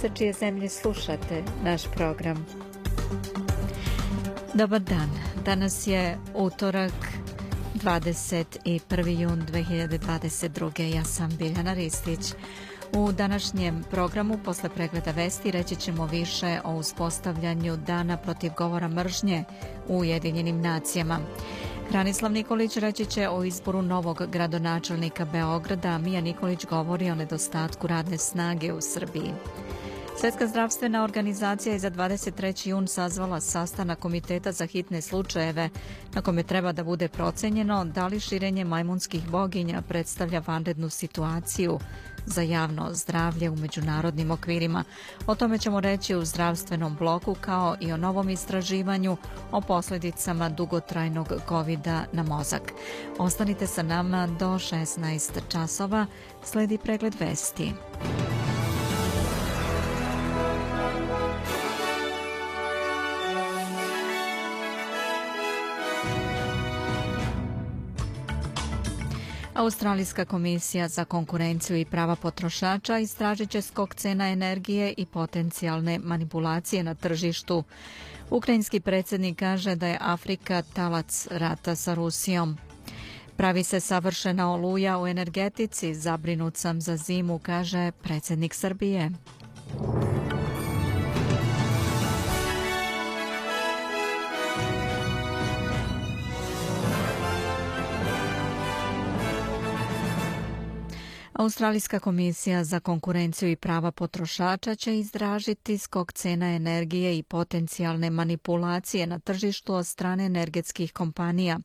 sa čije zemlje slušate naš program. Dobar dan. Danas je utorak 21. jun 2022. Ja sam Biljana Ristić. U današnjem programu posle pregleda vesti reći ćemo više o uspostavljanju dana protiv govora mržnje u Ujedinjenim nacijama. Hranislav Nikolić reći će o izboru novog gradonačelnika Beograda, a Mija Nikolić govori o nedostatku radne snage u Srbiji. Svjetska zdravstvena organizacija je za 23. jun sazvala sastanak Komiteta za hitne slučajeve na kome treba da bude procenjeno da li širenje majmunskih boginja predstavlja vanrednu situaciju za javno zdravlje u međunarodnim okvirima. O tome ćemo reći u zdravstvenom bloku kao i o novom istraživanju o posljedicama dugotrajnog covid na mozak. Ostanite sa nama do 16 časova. Sledi pregled vesti. Australijska komisija za konkurenciju i prava potrošača istražit će skok cena energije i potencijalne manipulacije na tržištu. Ukrajinski predsjednik kaže da je Afrika talac rata sa Rusijom. Pravi se savršena oluja u energetici, zabrinut sam za zimu, kaže predsjednik Srbije. Australijska komisija za konkurenciju i prava potrošača će izdražiti skok cena energije i potencijalne manipulacije na tržištu od strane energetskih kompanija.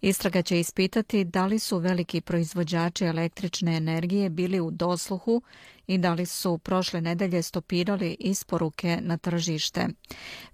Istraga će ispitati da li su veliki proizvođači električne energije bili u dosluhu i da li su prošle nedelje stopirali isporuke na tržište.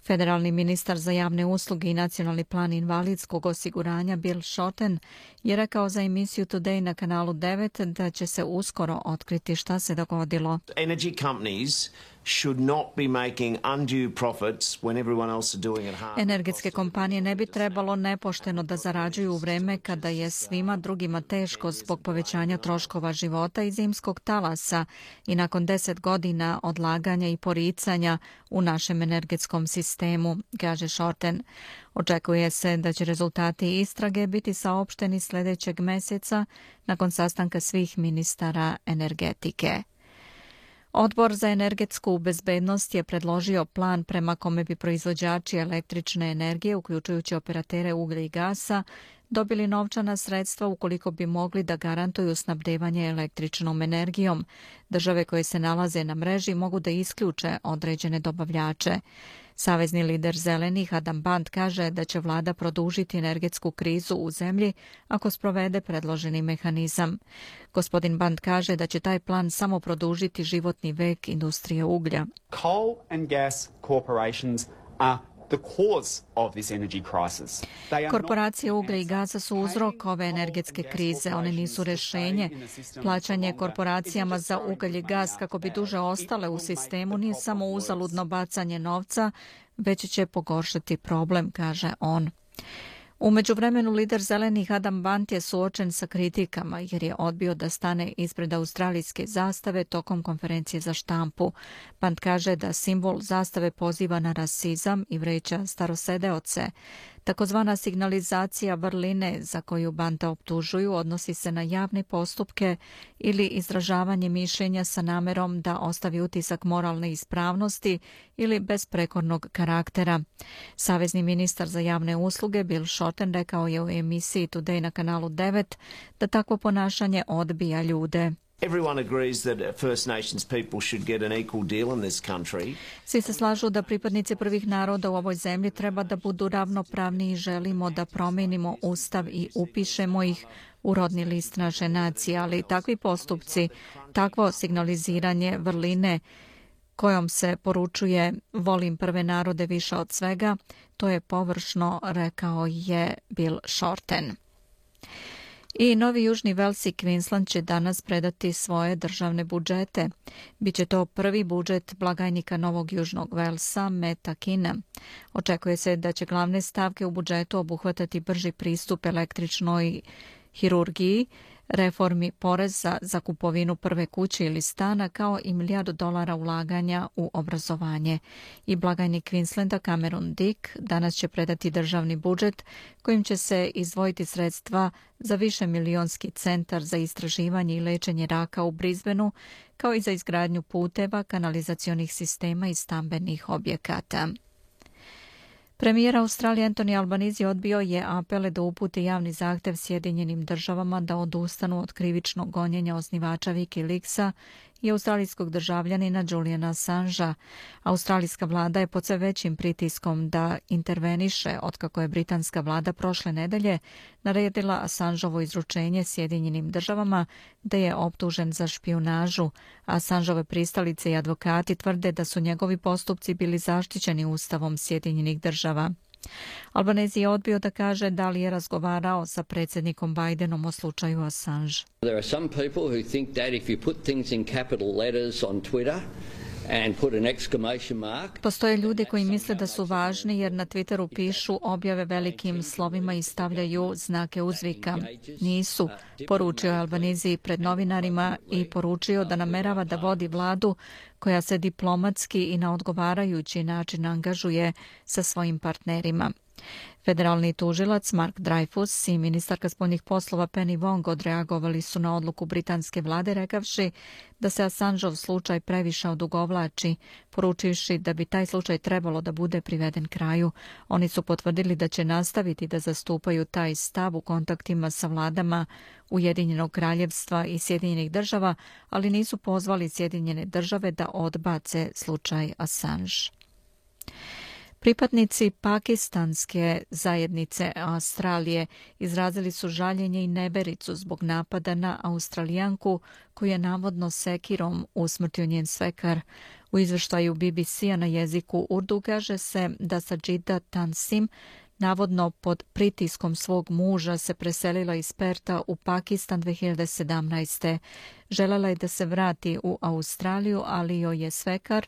Federalni ministar za javne usluge i nacionalni plan invalidskog osiguranja Bill Schotten je rekao za emisiju Today na kanalu 9 da će se uskoro otkriti šta se dogodilo. Energy companies should not be making undue profits when everyone else are doing it hard. Energetske kompanije ne bi trebalo nepošteno da zarađuju u vreme kada je svima drugima teško zbog povećanja troškova života i zimskog talasa i nakon deset godina odlaganja i poricanja u našem energetskom sistemu, kaže Shorten. Očekuje se da će rezultati istrage biti saopšteni sljedećeg meseca nakon sastanka svih ministara energetike. Odbor za energetsku bezbednost je predložio plan prema kome bi proizvođači električne energije, uključujući operatere uglja i gasa, dobili novčana sredstva ukoliko bi mogli da garantuju snabdevanje električnom energijom. Države koje se nalaze na mreži mogu da isključe određene dobavljače. Savezni lider zelenih Adam Band kaže da će vlada produžiti energetsku krizu u zemlji ako sprovede predloženi mehanizam. Gospodin Band kaže da će taj plan samo produžiti životni vek industrije uglja. Coal and gas corporations are Korporacije uglja i gaza su uzrok ove energetske krize. One nisu rešenje. Plaćanje korporacijama za ugalj i gaz kako bi duže ostale u sistemu nije samo uzaludno bacanje novca, već će pogoršati problem, kaže on. U međuvremenu lider zelenih Adam Bant je suočen sa kritikama jer je odbio da stane ispred australijske zastave tokom konferencije za štampu. Bant kaže da simbol zastave poziva na rasizam i vreća starosedeoce. Takozvana signalizacija vrline za koju Banta optužuju odnosi se na javne postupke ili izražavanje mišljenja sa namerom da ostavi utisak moralne ispravnosti ili besprekornog karaktera. Savezni ministar za javne usluge Bill Shorten rekao je u emisiji Today na kanalu 9 da takvo ponašanje odbija ljude. Everyone agrees that First Nations people should get an equal deal in this country. Svi se slažu da pripadnici prvih naroda u ovoj zemlji treba da budu ravnopravni i želimo da promenimo ustav i upišemo ih u rodni list naše nacije, ali takvi postupci, takvo signaliziranje vrline kojom se poručuje volim prve narode više od svega, to je površno, rekao je Bill Shorten. I Novi Južni Vels i Queensland će danas predati svoje državne budžete. Biće to prvi budžet blagajnika Novog Južnog Velsa, Meta Kina. Očekuje se da će glavne stavke u budžetu obuhvatati brži pristup električnoj hirurgiji, reformi poreza za kupovinu prve kuće ili stana kao i milijardu dolara ulaganja u obrazovanje. I blagajnik Queenslanda Cameron Dick danas će predati državni budžet kojim će se izdvojiti sredstva za više milionski centar za istraživanje i lečenje raka u Brisbaneu kao i za izgradnju puteva, kanalizacionih sistema i stambenih objekata. Premijer Australije Anthony Albanizi odbio je apele da upute javni zahtev Sjedinjenim državama da odustanu od krivičnog gonjenja osnivača Wikileaksa i australijskog državljanina Juliana Assangea. Australijska vlada je pod sve većim pritiskom da interveniše otkako je britanska vlada prošle nedelje naredila Assangeovo izručenje Sjedinjenim državama da je optužen za špionažu. Assangeove pristalice i advokati tvrde da su njegovi postupci bili zaštićeni ustavom Sjedinjenih država. Albanezi je odbio da kaže da li je razgovarao sa predsjednikom Bidenom o slučaju Assange. There are some people who think that if you put things in capital letters on Twitter, Postoje ljudi koji misle da su važni jer na Twitteru pišu objave velikim slovima i stavljaju znake uzvika. Nisu, poručio je Albanizi pred novinarima i poručio da namerava da vodi vladu koja se diplomatski i na odgovarajući način angažuje sa svojim partnerima. Federalni tužilac Mark Dreyfus i ministarka spoljnih poslova Penny Wong odreagovali su na odluku britanske vlade rekavši da se Assangeov slučaj previše odugovlači, poručivši da bi taj slučaj trebalo da bude priveden kraju. Oni su potvrdili da će nastaviti da zastupaju taj stav u kontaktima sa vladama Ujedinjenog kraljevstva i Sjedinjenih država, ali nisu pozvali Sjedinjene države da odbace slučaj Assange. Pripadnici pakistanske zajednice Australije izrazili su žaljenje i nebericu zbog napada na Australijanku koju je navodno sekirom usmrtio njen svekar. U izveštaju BBC-a na jeziku Urdu kaže se da Sajida Tansim navodno pod pritiskom svog muža se preselila iz Perta u Pakistan 2017. Želela je da se vrati u Australiju, ali joj je svekar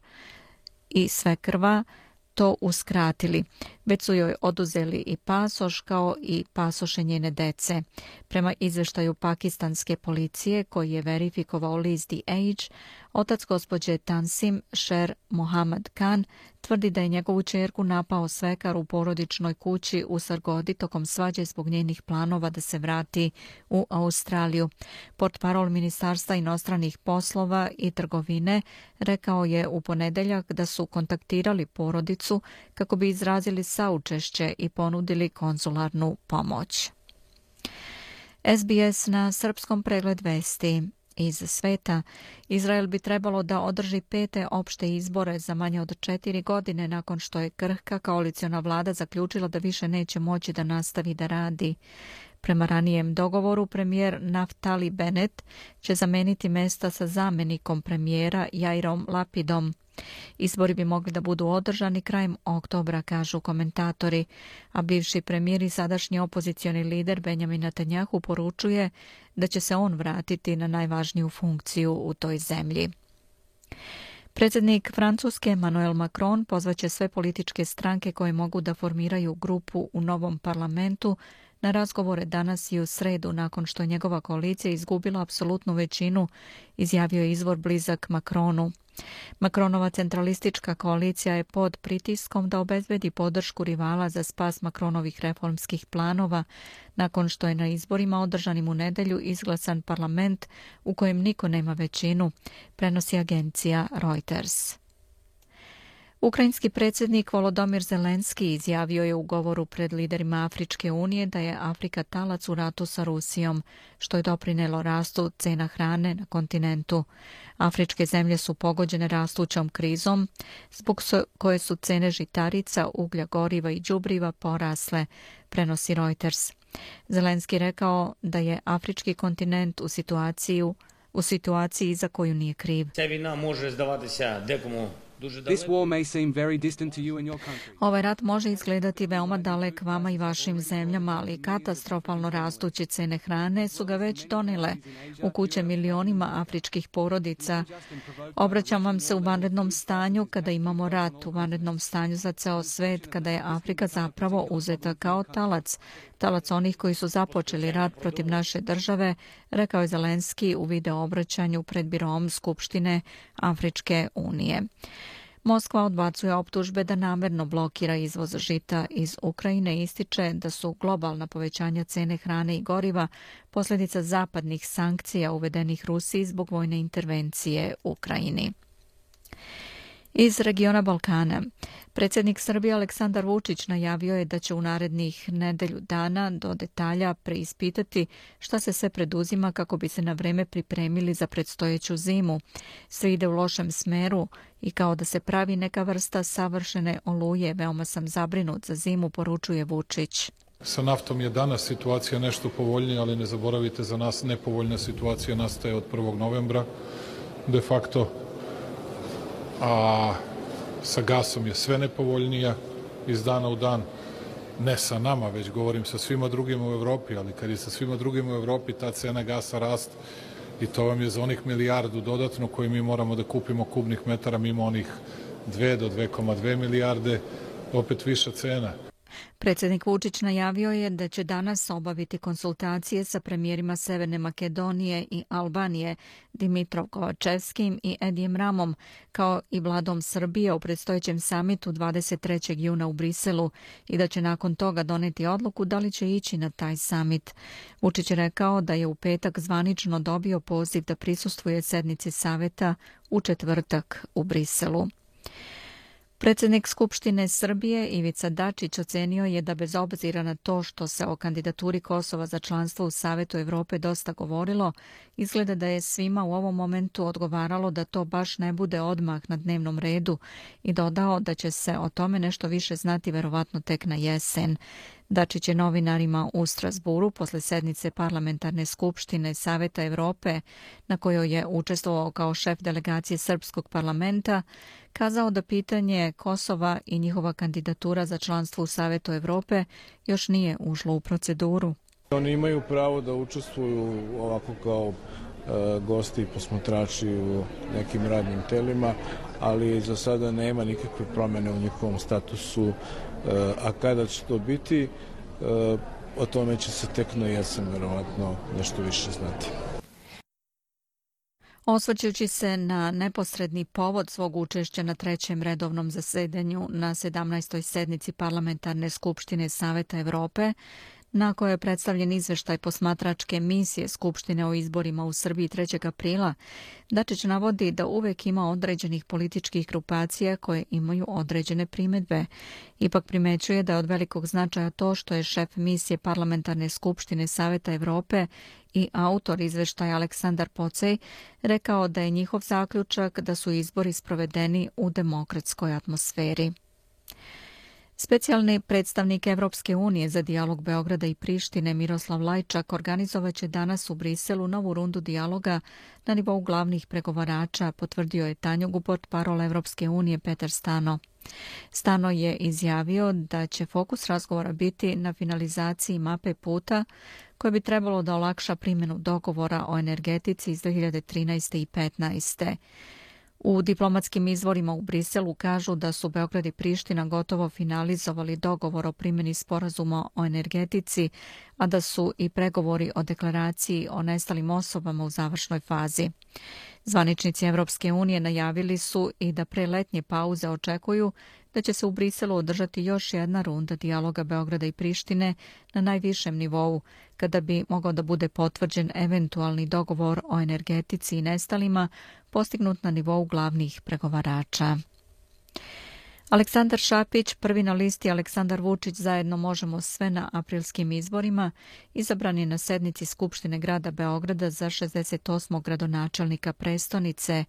i svekrva to uskratili. Već su joj oduzeli i pasoš kao i pasoše njene dece. Prema izveštaju pakistanske policije koji je verifikovao list The Age, otac gospođe Tansim Sher Mohammad Khan tvrdi da je njegovu čerku napao svekar u porodičnoj kući u Sargodi tokom svađe zbog njenih planova da se vrati u Australiju. Port parol Ministarstva inostranih poslova i trgovine rekao je u ponedeljak da su kontaktirali porodicu kako bi izrazili saučešće i ponudili konzularnu pomoć. SBS na srpskom pregled vesti iz sveta. Izrael bi trebalo da održi pete opšte izbore za manje od četiri godine nakon što je krhka koaliciona vlada zaključila da više neće moći da nastavi da radi. Prema ranijem dogovoru, premijer Naftali Bennett će zameniti mesta sa zamenikom premijera Jairom Lapidom. Izbori bi mogli da budu održani krajem oktobra, kažu komentatori, a bivši premijer i sadašnji opozicioni lider Benjamin Netanyahu poručuje da će se on vratiti na najvažniju funkciju u toj zemlji. Predsjednik Francuske Emmanuel Macron pozvaće sve političke stranke koje mogu da formiraju grupu u novom parlamentu na razgovore danas i u sredu nakon što je njegova koalicija izgubila apsolutnu većinu, izjavio je izvor blizak Makronu. Makronova centralistička koalicija je pod pritiskom da obezbedi podršku rivala za spas Makronovih reformskih planova nakon što je na izborima održanim u nedelju izglasan parlament u kojem niko nema većinu, prenosi agencija Reuters. Ukrajinski predsjednik Volodomir Zelenski izjavio je u govoru pred liderima Afričke unije da je Afrika talac u ratu sa Rusijom, što je doprinelo rastu cena hrane na kontinentu. Afričke zemlje su pogođene rastućom krizom, zbog koje su cene žitarica, uglja, goriva i đubriva porasle, prenosi Reuters. Zelenski rekao da je afrički kontinent u situaciji u situaciji za koju nije kriv. Ця війна може здаватися декому Ovaj rat može izgledati veoma dalek vama i vašim zemljama, ali katastrofalno rastuće cene hrane su ga već donile u kuće milionima afričkih porodica. Obraćam vam se u vanrednom stanju kada imamo rat, u vanrednom stanju za ceo svet, kada je Afrika zapravo uzeta kao talac. Talac onih koji su započeli rat protiv naše države, rekao je Zelenski u video obraćanju pred birom Skupštine Afričke unije. Moskva odbacuje optužbe da namerno blokira izvoz žita iz Ukrajine i ističe da su globalna povećanja cene hrane i goriva posljedica zapadnih sankcija uvedenih Rusiji zbog vojne intervencije u Ukrajini. Iz regiona Balkana, predsjednik Srbije Aleksandar Vučić najavio je da će u narednih nedelju dana do detalja preispitati šta se sve preduzima kako bi se na vreme pripremili za predstojeću zimu. Sve ide u lošem smeru i kao da se pravi neka vrsta savršene oluje, veoma sam zabrinut za zimu, poručuje Vučić. Sa naftom je danas situacija nešto povoljnija, ali ne zaboravite za nas nepovoljna situacija nastaje od 1. novembra. De facto a sa gasom je sve nepovoljnija iz dana u dan, ne sa nama, već govorim sa svima drugima u Evropi, ali kad je sa svima drugima u Evropi ta cena gasa rast i to vam je za onih milijardu dodatno koje mi moramo da kupimo kubnih metara mimo onih 2 do 2,2 milijarde, opet viša cena. Predsjednik Vučić najavio je da će danas obaviti konsultacije sa premijerima Severne Makedonije i Albanije Dimitrov Kovačevskim i Edijem Ramom, kao i vladom Srbije u predstojećem samitu 23. juna u Briselu i da će nakon toga doneti odluku da li će ići na taj samit. Vučić je rekao da je u petak zvanično dobio poziv da prisustvuje sednici saveta u četvrtak u Briselu. Predsjednik Skupštine Srbije Ivica Dačić ocenio je da bez obzira na to što se o kandidaturi Kosova za članstvo u Savetu Evrope dosta govorilo, izgleda da je svima u ovom momentu odgovaralo da to baš ne bude odmah na dnevnom redu i dodao da će se o tome nešto više znati verovatno tek na jesen. Dačić je novinarima u Strasburu posle sednice parlamentarne skupštine Saveta Evrope, na kojoj je učestvovao kao šef delegacije Srpskog parlamenta, kazao da pitanje Kosova i njihova kandidatura za članstvo u Savetu Evrope još nije ušlo u proceduru. Oni imaju pravo da učestvuju ovako kao e, gosti i posmatrači u nekim radnim telima, ali za sada nema nikakve promene u njihovom statusu E, a kada će to biti, e, o tome će se tek na jesen verovatno nešto više znati. Osvrćući se na neposredni povod svog učešća na trećem redovnom zasedanju na 17. sednici Parlamentarne skupštine Saveta Evrope, na kojoj je predstavljen izveštaj posmatračke misije Skupštine o izborima u Srbiji 3. aprila, Dačić navodi da uvek ima određenih političkih grupacija koje imaju određene primedbe. Ipak primećuje da je od velikog značaja to što je šef misije Parlamentarne skupštine Saveta Evrope i autor izveštaja Aleksandar Pocej rekao da je njihov zaključak da su izbori sprovedeni u demokratskoj atmosferi. Specijalni predstavnik Evropske unije za dijalog Beograda i Prištine Miroslav Lajčak organizovaće danas u Briselu novu rundu dijaloga na nivou glavnih pregovarača, potvrdio je Tanjo Guport parol Evropske unije Petar Stano. Stano je izjavio da će fokus razgovora biti na finalizaciji mape puta koje bi trebalo da olakša primjenu dogovora o energetici iz 2013. i 2015. U diplomatskim izvorima u Briselu kažu da su Beograd i Priština gotovo finalizovali dogovor o primjeni sporazuma o energetici, a da su i pregovori o deklaraciji o nestalim osobama u završnoj fazi. Zvaničnici Evropske unije najavili su i da pre letnje pauze očekuju da će se u Briselu održati još jedna runda dijaloga Beograda i Prištine na najvišem nivou, kada bi mogao da bude potvrđen eventualni dogovor o energetici i nestalima postignut na nivou glavnih pregovarača. Aleksandar Šapić, prvi na listi Aleksandar Vučić zajedno možemo sve na aprilskim izborima, izabran je na sednici Skupštine grada Beograda za 68. gradonačelnika prestonice.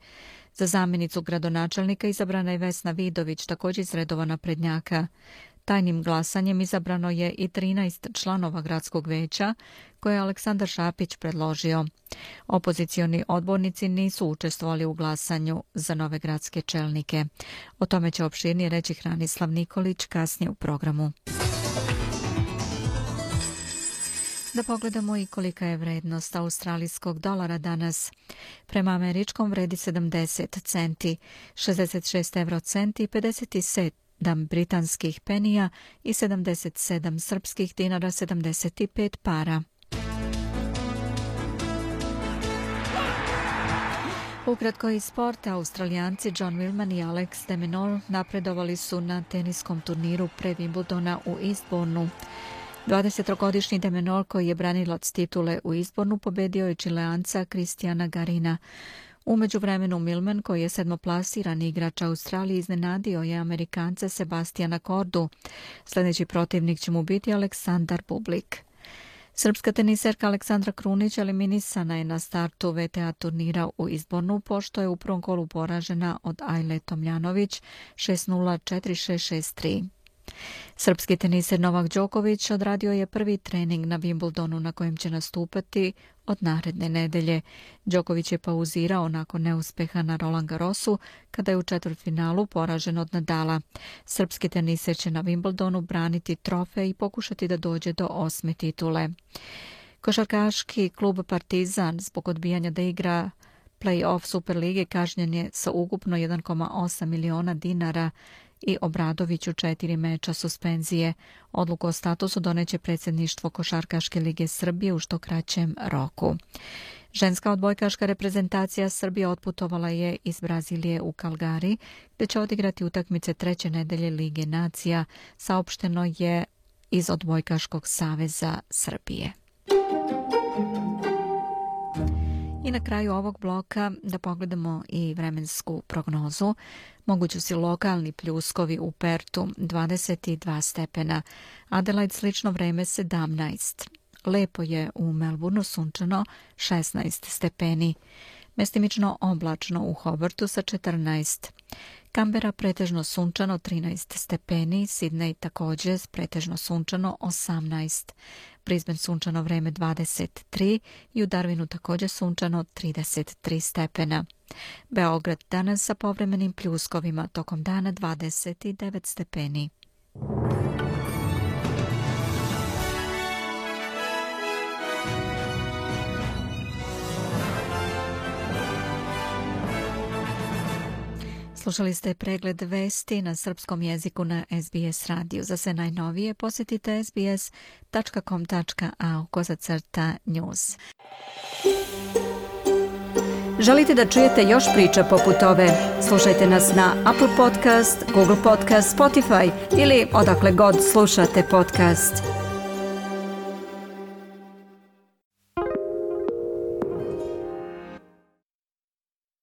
Za zamjenicu gradonačelnika izabrana je Vesna Vidović, također iz redova naprednjaka. Tajnim glasanjem izabrano je i 13 članova gradskog veća koje je Aleksandar Šapić predložio. Opozicioni odbornici nisu učestvovali u glasanju za nove gradske čelnike. O tome će opširnije reći Hranislav Nikolić kasnije u programu. Da pogledamo i kolika je vrednost australijskog dolara danas. Prema američkom vredi 70 centi, 66 euro centi i 57 dam britanskih penija i 77 srpskih dinara 75 para. Ukratko iz sporta, australijanci John Willman i Alex de napredovali su na teniskom turniru pre Wimbledona u Eastbourneu. 23-godišnji Demenor koji je branilac titule u izbornu pobedio je čileanca Kristijana Garina. Umeđu vremenu Milman, koji je sedmoplasirani igrač Australije, iznenadio je Amerikanca Sebastijana Kordu. Sljedeći protivnik će mu biti Aleksandar Bublik. Srpska teniserka Aleksandra Krunić eliminisana je na startu VTA turnira u izbornu, pošto je u prvom kolu poražena od Ajle Tomljanović 6-0-4-6-6-3. Srpski teniser Novak Đoković odradio je prvi trening na Wimbledonu na kojem će nastupati od naredne nedelje. Đoković je pauzirao nakon neuspeha na Roland Garrosu kada je u četvrtfinalu poražen od Nadala. Srpski teniser će na Wimbledonu braniti trofe i pokušati da dođe do osme titule. Košarkaški klub Partizan zbog odbijanja da igra play-off Superlige kažnjen je sa ukupno 1,8 miliona dinara i Obradoviću četiri meča suspenzije. Odluku o statusu doneće predsjedništvo Košarkaške lige Srbije u što kraćem roku. Ženska odbojkaška reprezentacija Srbije otputovala je iz Brazilije u Kalgari, gde će odigrati utakmice treće nedelje Lige nacija, saopšteno je iz Odbojkaškog saveza Srbije. I na kraju ovog bloka da pogledamo i vremensku prognozu. Moguću su lokalni pljuskovi u Pertu 22 stepena, Adelaide slično vreme 17. Lepo je u Melbourneu sunčano 16 stepeni. Mestimično oblačno u Hobartu sa 14. Kambera pretežno sunčano 13 stepeni, Sidney također pretežno sunčano 18. Brisbane sunčano vreme 23 i u Darwinu također sunčano 33 stepena. Beograd danas sa povremenim pljuskovima tokom dana 29 stepeni. Slušali ste pregled vesti na srpskom jeziku na SBS radiju. Za sve najnovije posjetite sbs.com.au kozacrta news. Želite da čujete još priča poput ove? Slušajte nas na Apple Podcast, Google Podcast, Spotify ili odakle god slušate podcast.